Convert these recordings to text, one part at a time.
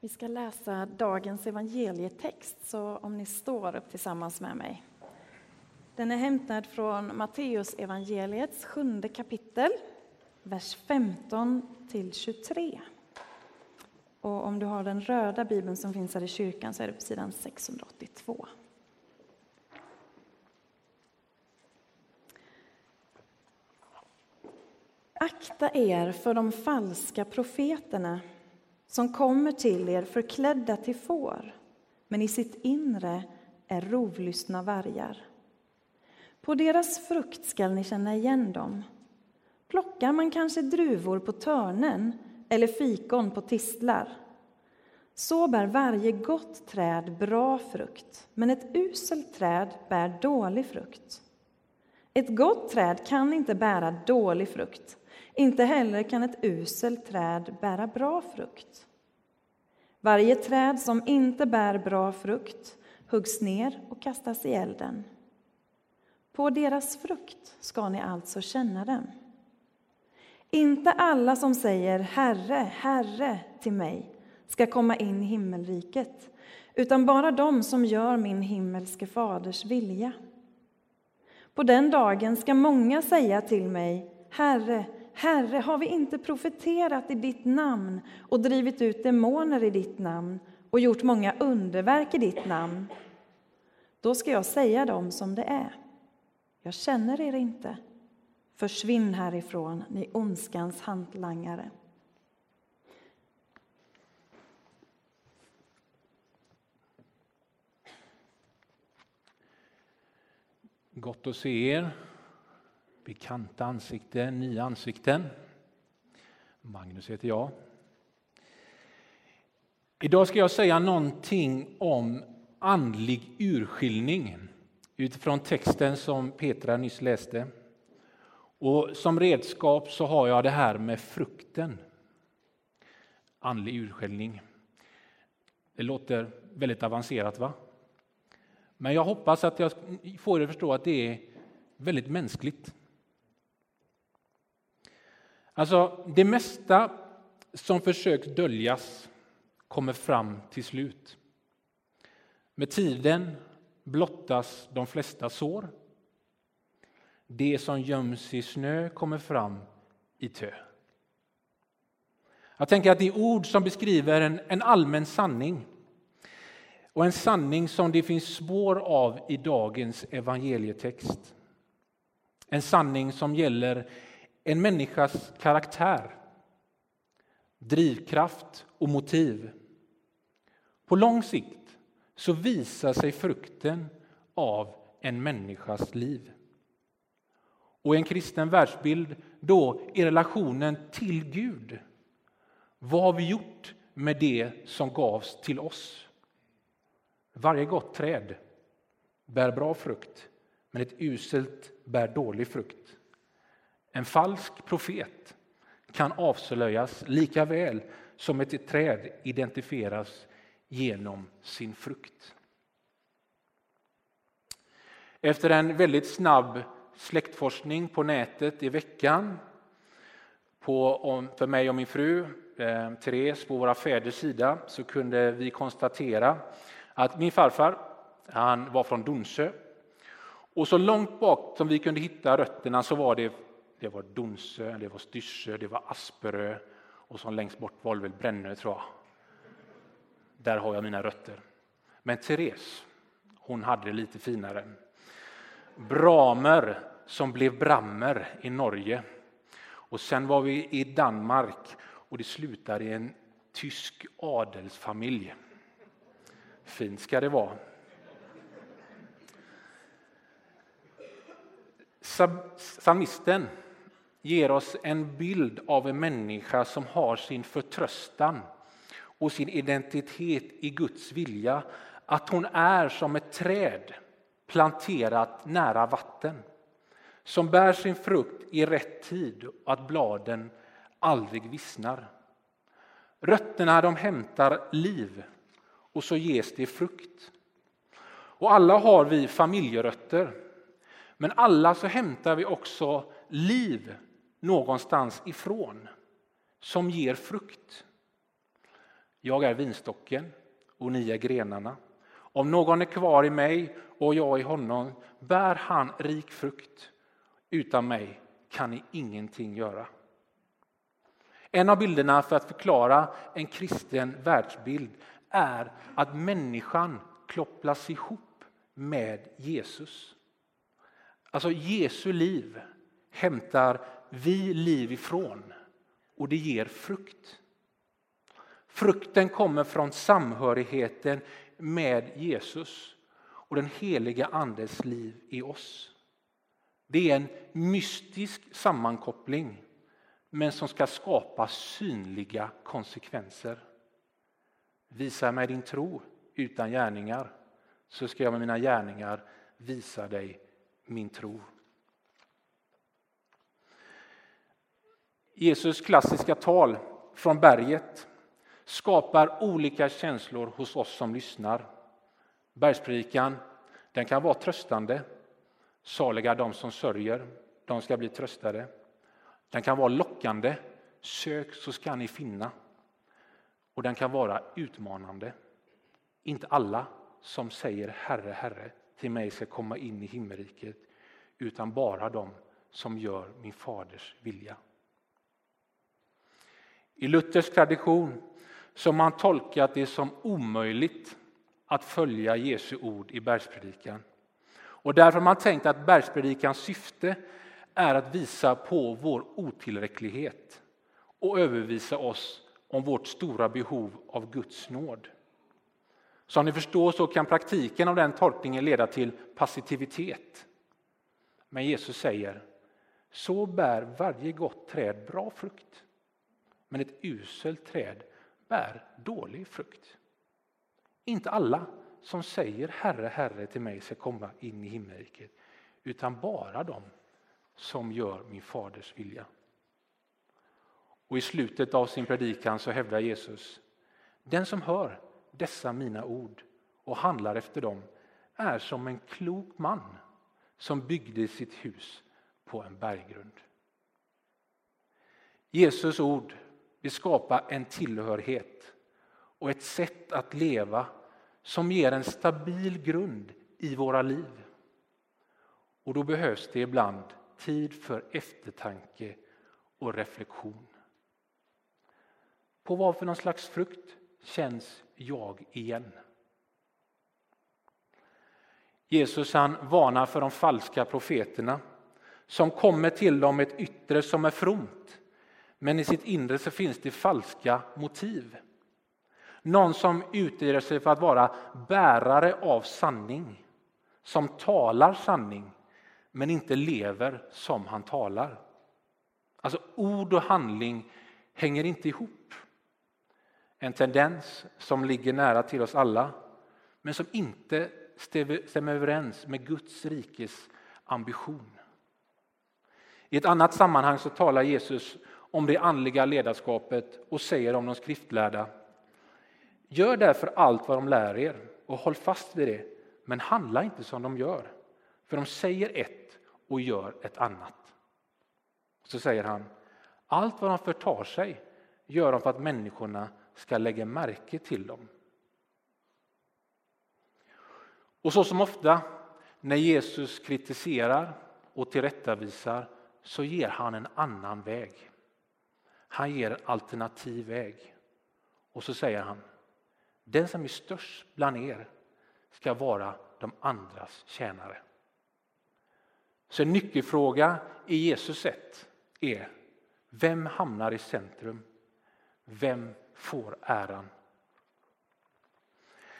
Vi ska läsa dagens evangelietext, så om ni står upp tillsammans med mig. Den är hämtad från Matteus evangeliets sjunde kapitel, vers 15 till 23. Och om du har den röda bibeln som finns här i kyrkan så är det på sidan 682. Akta er för de falska profeterna som kommer till er förklädda till får, men i sitt inre är rovlystna vargar. På deras frukt skall ni känna igen dem. Plockar man kanske druvor på törnen eller fikon på tistlar så bär varje gott träd bra frukt, men ett uselt träd bär dålig frukt. Ett gott träd kan inte bära dålig frukt, inte heller kan ett uselt träd bära bra frukt. Varje träd som inte bär bra frukt huggs ner och kastas i elden. På deras frukt ska ni alltså känna dem. Inte alla som säger Herre, Herre till mig ska komma in i himmelriket, utan bara de som gör min himmelske faders vilja. På den dagen ska många säga till mig, Herre, Herre, har vi inte profeterat i ditt namn och drivit ut demoner i ditt namn och gjort många underverk i ditt namn? Då ska jag säga dem som det är. Jag känner er inte. Försvinn härifrån, ni ondskans hantlangare. Gott att se er. Bekanta ansikten, nya ansikten. Magnus heter jag. Idag ska jag säga någonting om andlig urskiljning utifrån texten som Petra nyss läste. Och som redskap så har jag det här med frukten. Andlig urskiljning. Det låter väldigt avancerat va? Men jag hoppas att jag får er att förstå att det är väldigt mänskligt. Alltså, det mesta som försöks döljas kommer fram till slut. Med tiden blottas de flesta sår. Det som göms i snö kommer fram i tö. Jag tänker att det är ord som beskriver en, en allmän sanning och en sanning som det finns spår av i dagens evangelietext. En sanning som gäller en människas karaktär, drivkraft och motiv. På lång sikt så visar sig frukten av en människas liv. Och i en kristen världsbild då i relationen till Gud. Vad har vi gjort med det som gavs till oss? Varje gott träd bär bra frukt, men ett uselt bär dålig frukt. En falsk profet kan avslöjas lika väl som ett träd identifieras genom sin frukt. Efter en väldigt snabb släktforskning på nätet i veckan på, för mig och min fru eh, Therese på våra fäders sida så kunde vi konstatera att min farfar han var från Donsö. Och så långt bak som vi kunde hitta rötterna så var det det var Donsö, det var Styrsö, det var Asperö och så längst bort var det väl Brännö tror jag. Där har jag mina rötter. Men Therese, hon hade det lite finare. Bramer som blev Brammer i Norge. Och sen var vi i Danmark och det slutade i en tysk adelsfamilj. Fint ska det vara. Psalmisten ger oss en bild av en människa som har sin förtröstan och sin identitet i Guds vilja. Att hon är som ett träd planterat nära vatten som bär sin frukt i rätt tid och att bladen aldrig vissnar. Rötterna de hämtar liv och så ges det frukt. Och alla har vi familjerötter. Men alla så hämtar vi också liv någonstans ifrån som ger frukt. Jag är vinstocken och ni är grenarna. Om någon är kvar i mig och jag i honom bär han rik frukt. Utan mig kan ni ingenting göra. En av bilderna för att förklara en kristen världsbild är att människan kopplas ihop med Jesus. Alltså Jesu liv hämtar vi liv ifrån och det ger frukt. Frukten kommer från samhörigheten med Jesus och den heliga Andes liv i oss. Det är en mystisk sammankoppling men som ska skapa synliga konsekvenser. Visa mig din tro utan gärningar så ska jag med mina gärningar visa dig min tro. Jesus klassiska tal från berget skapar olika känslor hos oss som lyssnar. Bergspredikan den kan vara tröstande. Saliga de som sörjer, de ska bli tröstade. Den kan vara lockande. Sök så ska ni finna. Och den kan vara utmanande. Inte alla som säger Herre, Herre till mig ska komma in i himmelriket utan bara de som gör min faders vilja. I Luthers tradition så har man tolkat det som omöjligt att följa Jesu ord i bergspredikan. Och därför har man tänkt att bergspredikans syfte är att visa på vår otillräcklighet och övervisa oss om vårt stora behov av Guds nåd. Som ni förstår så kan praktiken av den tolkningen leda till passivitet. Men Jesus säger, så bär varje gott träd bra frukt. Men ett uselt träd bär dålig frukt. Inte alla som säger Herre, Herre till mig ska komma in i himmelriket, utan bara de som gör min faders vilja. Och I slutet av sin predikan så hävdar Jesus, den som hör dessa mina ord och handlar efter dem är som en klok man som byggde sitt hus på en berggrund. Jesus ord vill skapa en tillhörighet och ett sätt att leva som ger en stabil grund i våra liv. Och då behövs det ibland tid för eftertanke och reflektion. På vad för någon slags frukt känns jag igen? Jesus han varnar för de falska profeterna som kommer till dem med ett yttre som är fromt men i sitt inre så finns det falska motiv. Någon som utger sig för att vara bärare av sanning, som talar sanning men inte lever som han talar. Alltså ord och handling hänger inte ihop. En tendens som ligger nära till oss alla men som inte stämmer överens med Guds rikes ambition. I ett annat sammanhang så talar Jesus om det andliga ledarskapet och säger om de skriftlärda Gör därför allt vad de lär er och håll fast vid det, men handla inte som de gör. För de säger ett och gör ett annat. Så säger han, allt vad de förtar sig gör de för att människorna ska lägga märke till dem. Och så som ofta när Jesus kritiserar och tillrättavisar så ger han en annan väg. Han ger en alternativ väg. Och så säger han, den som är störst bland er ska vara de andras tjänare. Så en nyckelfråga i Jesus sätt är, vem hamnar i centrum? Vem får äran?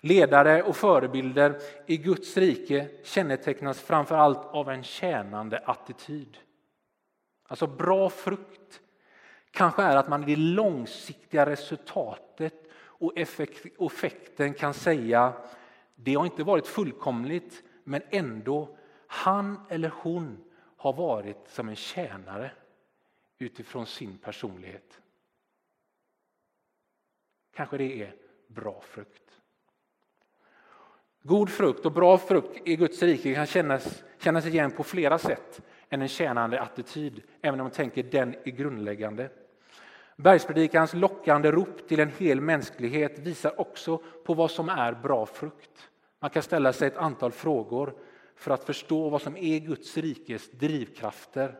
Ledare och förebilder i Guds rike kännetecknas framför allt av en tjänande attityd. Alltså bra frukt kanske är att man i det långsiktiga resultatet och effekten kan säga det har inte varit fullkomligt men ändå han eller hon har varit som en tjänare utifrån sin personlighet. Kanske det är bra frukt. God frukt och bra frukt i Guds rike kan kännas, kännas igen på flera sätt än en tjänande attityd, även om man tänker den är grundläggande. Bergspredikans lockande rop till en hel mänsklighet visar också på vad som är bra frukt. Man kan ställa sig ett antal frågor för att förstå vad som är Guds rikes drivkrafter.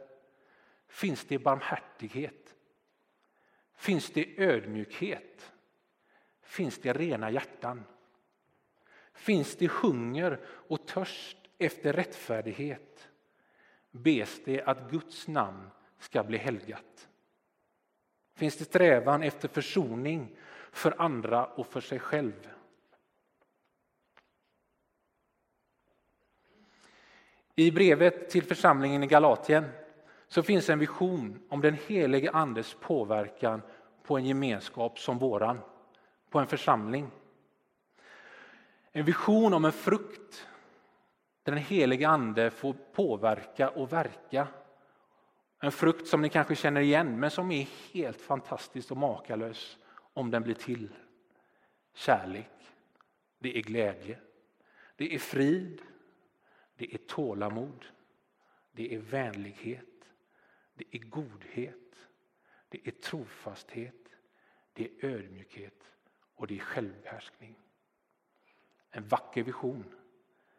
Finns det barmhärtighet? Finns det ödmjukhet? Finns det rena hjärtan? Finns det hunger och törst efter rättfärdighet? Bes det att Guds namn ska bli helgat? Finns det strävan efter försoning för andra och för sig själv? I brevet till församlingen i Galatien så finns en vision om den helige Andes påverkan på en gemenskap som våran, på en församling. En vision om en frukt där den helige Ande får påverka och verka. En frukt som ni kanske känner igen men som är helt fantastisk och makalös om den blir till. Kärlek, det är glädje, det är frid, det är tålamod, det är vänlighet, det är godhet, det är trofasthet, det är ödmjukhet. Och det är självbehärskning. En vacker vision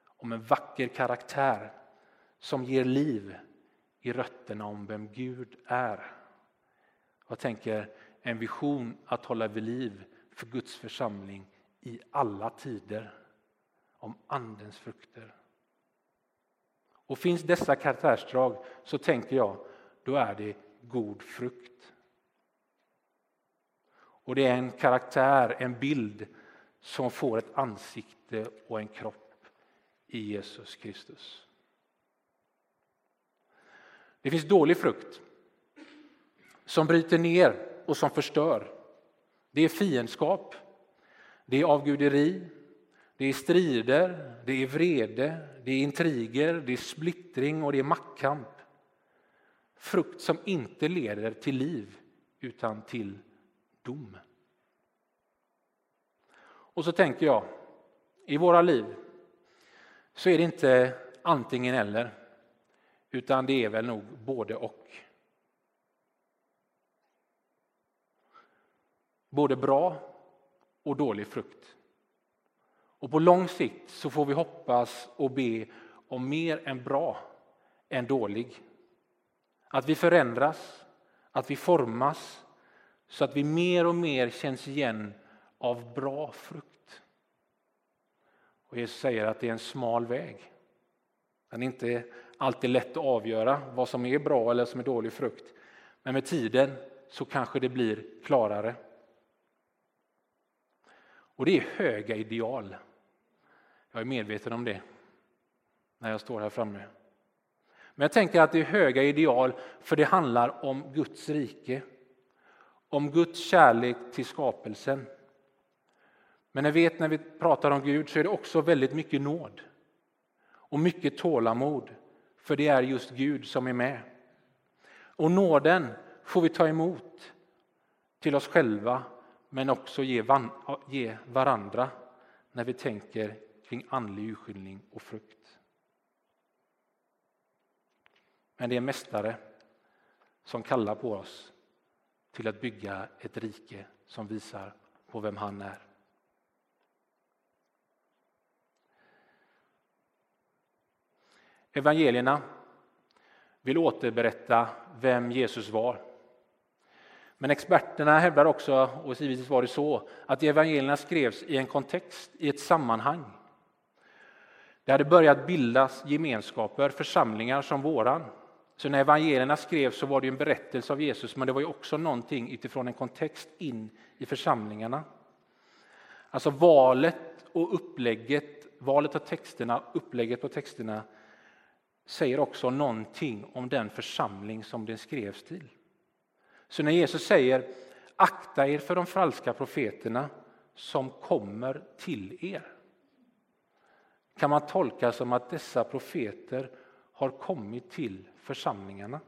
om en vacker karaktär som ger liv i rötterna om vem Gud är. Jag tänker en vision att hålla vid liv för Guds församling i alla tider. Om Andens frukter. Och finns dessa karaktärsdrag så tänker jag, då är det god frukt. Och det är en karaktär, en bild som får ett ansikte och en kropp i Jesus Kristus. Det finns dålig frukt som bryter ner och som förstör. Det är fiendskap, det är avguderi, det är strider, det är vrede, det är intriger, det är splittring och det är maktkamp. Frukt som inte leder till liv utan till dom. Och så tänker jag, i våra liv så är det inte antingen eller, utan det är väl nog både och. Både bra och dålig frukt. Och på lång sikt så får vi hoppas och be om mer än bra än dålig. Att vi förändras, att vi formas så att vi mer och mer känns igen av bra frukt. Och Jesus säger att det är en smal väg. Den är inte alltid lätt att avgöra vad som är bra eller som är dålig frukt. Men med tiden så kanske det blir klarare. Och det är höga ideal. Jag är medveten om det när jag står här framme. Men jag tänker att det är höga ideal för det handlar om Guds rike. Om Guds kärlek till skapelsen. Men jag vet när vi pratar om Gud så är det också väldigt mycket nåd. Och mycket tålamod. För det är just Gud som är med. Och nåden får vi ta emot till oss själva men också ge, varandra när vi tänker kring andlig urskiljning och frukt. Men det är en mästare som kallar på oss till att bygga ett rike som visar på vem han är. Evangelierna vill återberätta vem Jesus var. Men experterna hävdar också, och givetvis var det så, att evangelierna skrevs i en kontext, i ett sammanhang. Det hade börjat bildas gemenskaper, församlingar som våran. Så när evangelierna skrevs så var det en berättelse av Jesus, men det var ju också någonting utifrån en kontext in i församlingarna. Alltså valet och upplägget, valet av texterna, upplägget på texterna säger också någonting om den församling som den skrevs till. Så när Jesus säger akta er för de falska profeterna som kommer till er kan man tolka som att dessa profeter har kommit till församlingarna.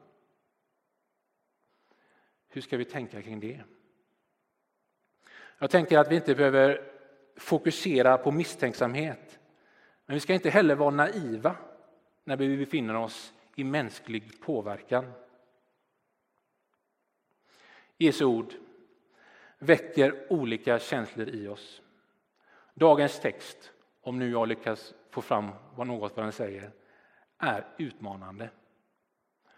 Hur ska vi tänka kring det? Jag tänker att vi inte behöver fokusera på misstänksamhet. Men vi ska inte heller vara naiva när vi befinner oss i mänsklig påverkan. Jesu ord väcker olika känslor i oss. Dagens text, om nu jag lyckas få fram vad något vad den säger, är utmanande.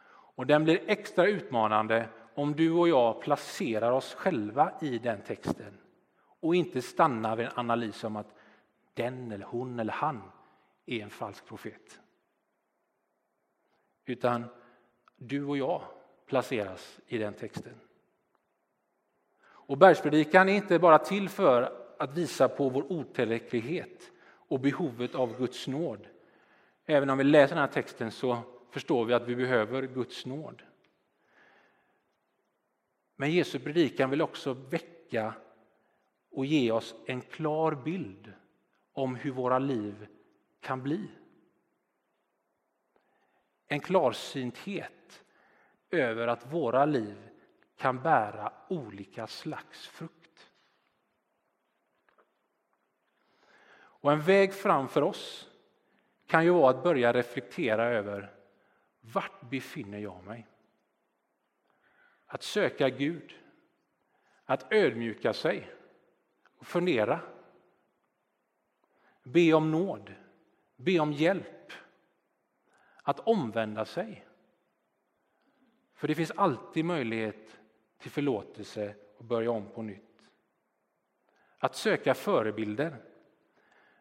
Och den blir extra utmanande om du och jag placerar oss själva i den texten och inte stannar vid en analys om att den eller hon eller han är en falsk profet. Utan du och jag placeras i den texten. Och bergspredikan är inte bara till för att visa på vår otillräcklighet och behovet av Guds nåd. Även om vi läser den här texten så förstår vi att vi behöver Guds nåd. Men Jesu predikan vill också väcka och ge oss en klar bild om hur våra liv kan bli. En klarsynthet över att våra liv kan bära olika slags frukt. Och en väg fram för oss kan ju vara att börja reflektera över vart befinner jag mig? Att söka Gud, att ödmjuka sig och fundera. Be om nåd, be om hjälp, att omvända sig. För det finns alltid möjlighet till förlåtelse och börja om på nytt. Att söka förebilder.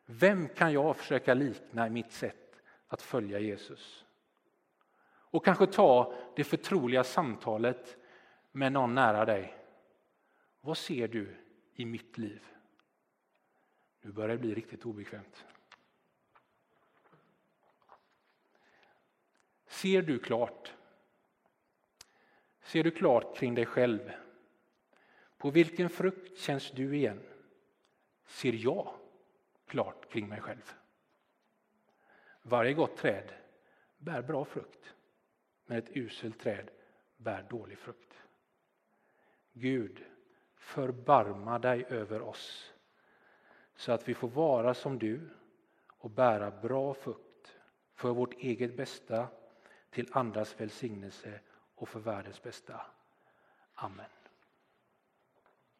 Vem kan jag försöka likna i mitt sätt att följa Jesus? Och kanske ta det förtroliga samtalet med någon nära dig. Vad ser du i mitt liv? Nu börjar det bli riktigt obekvämt. Ser du klart? Ser du klart kring dig själv? På vilken frukt känns du igen? Ser jag klart kring mig själv? Varje gott träd bär bra frukt, men ett uselt träd bär dålig frukt. Gud, förbarma dig över oss så att vi får vara som du och bära bra frukt för vårt eget bästa, till andras välsignelse och för världens bästa. Amen.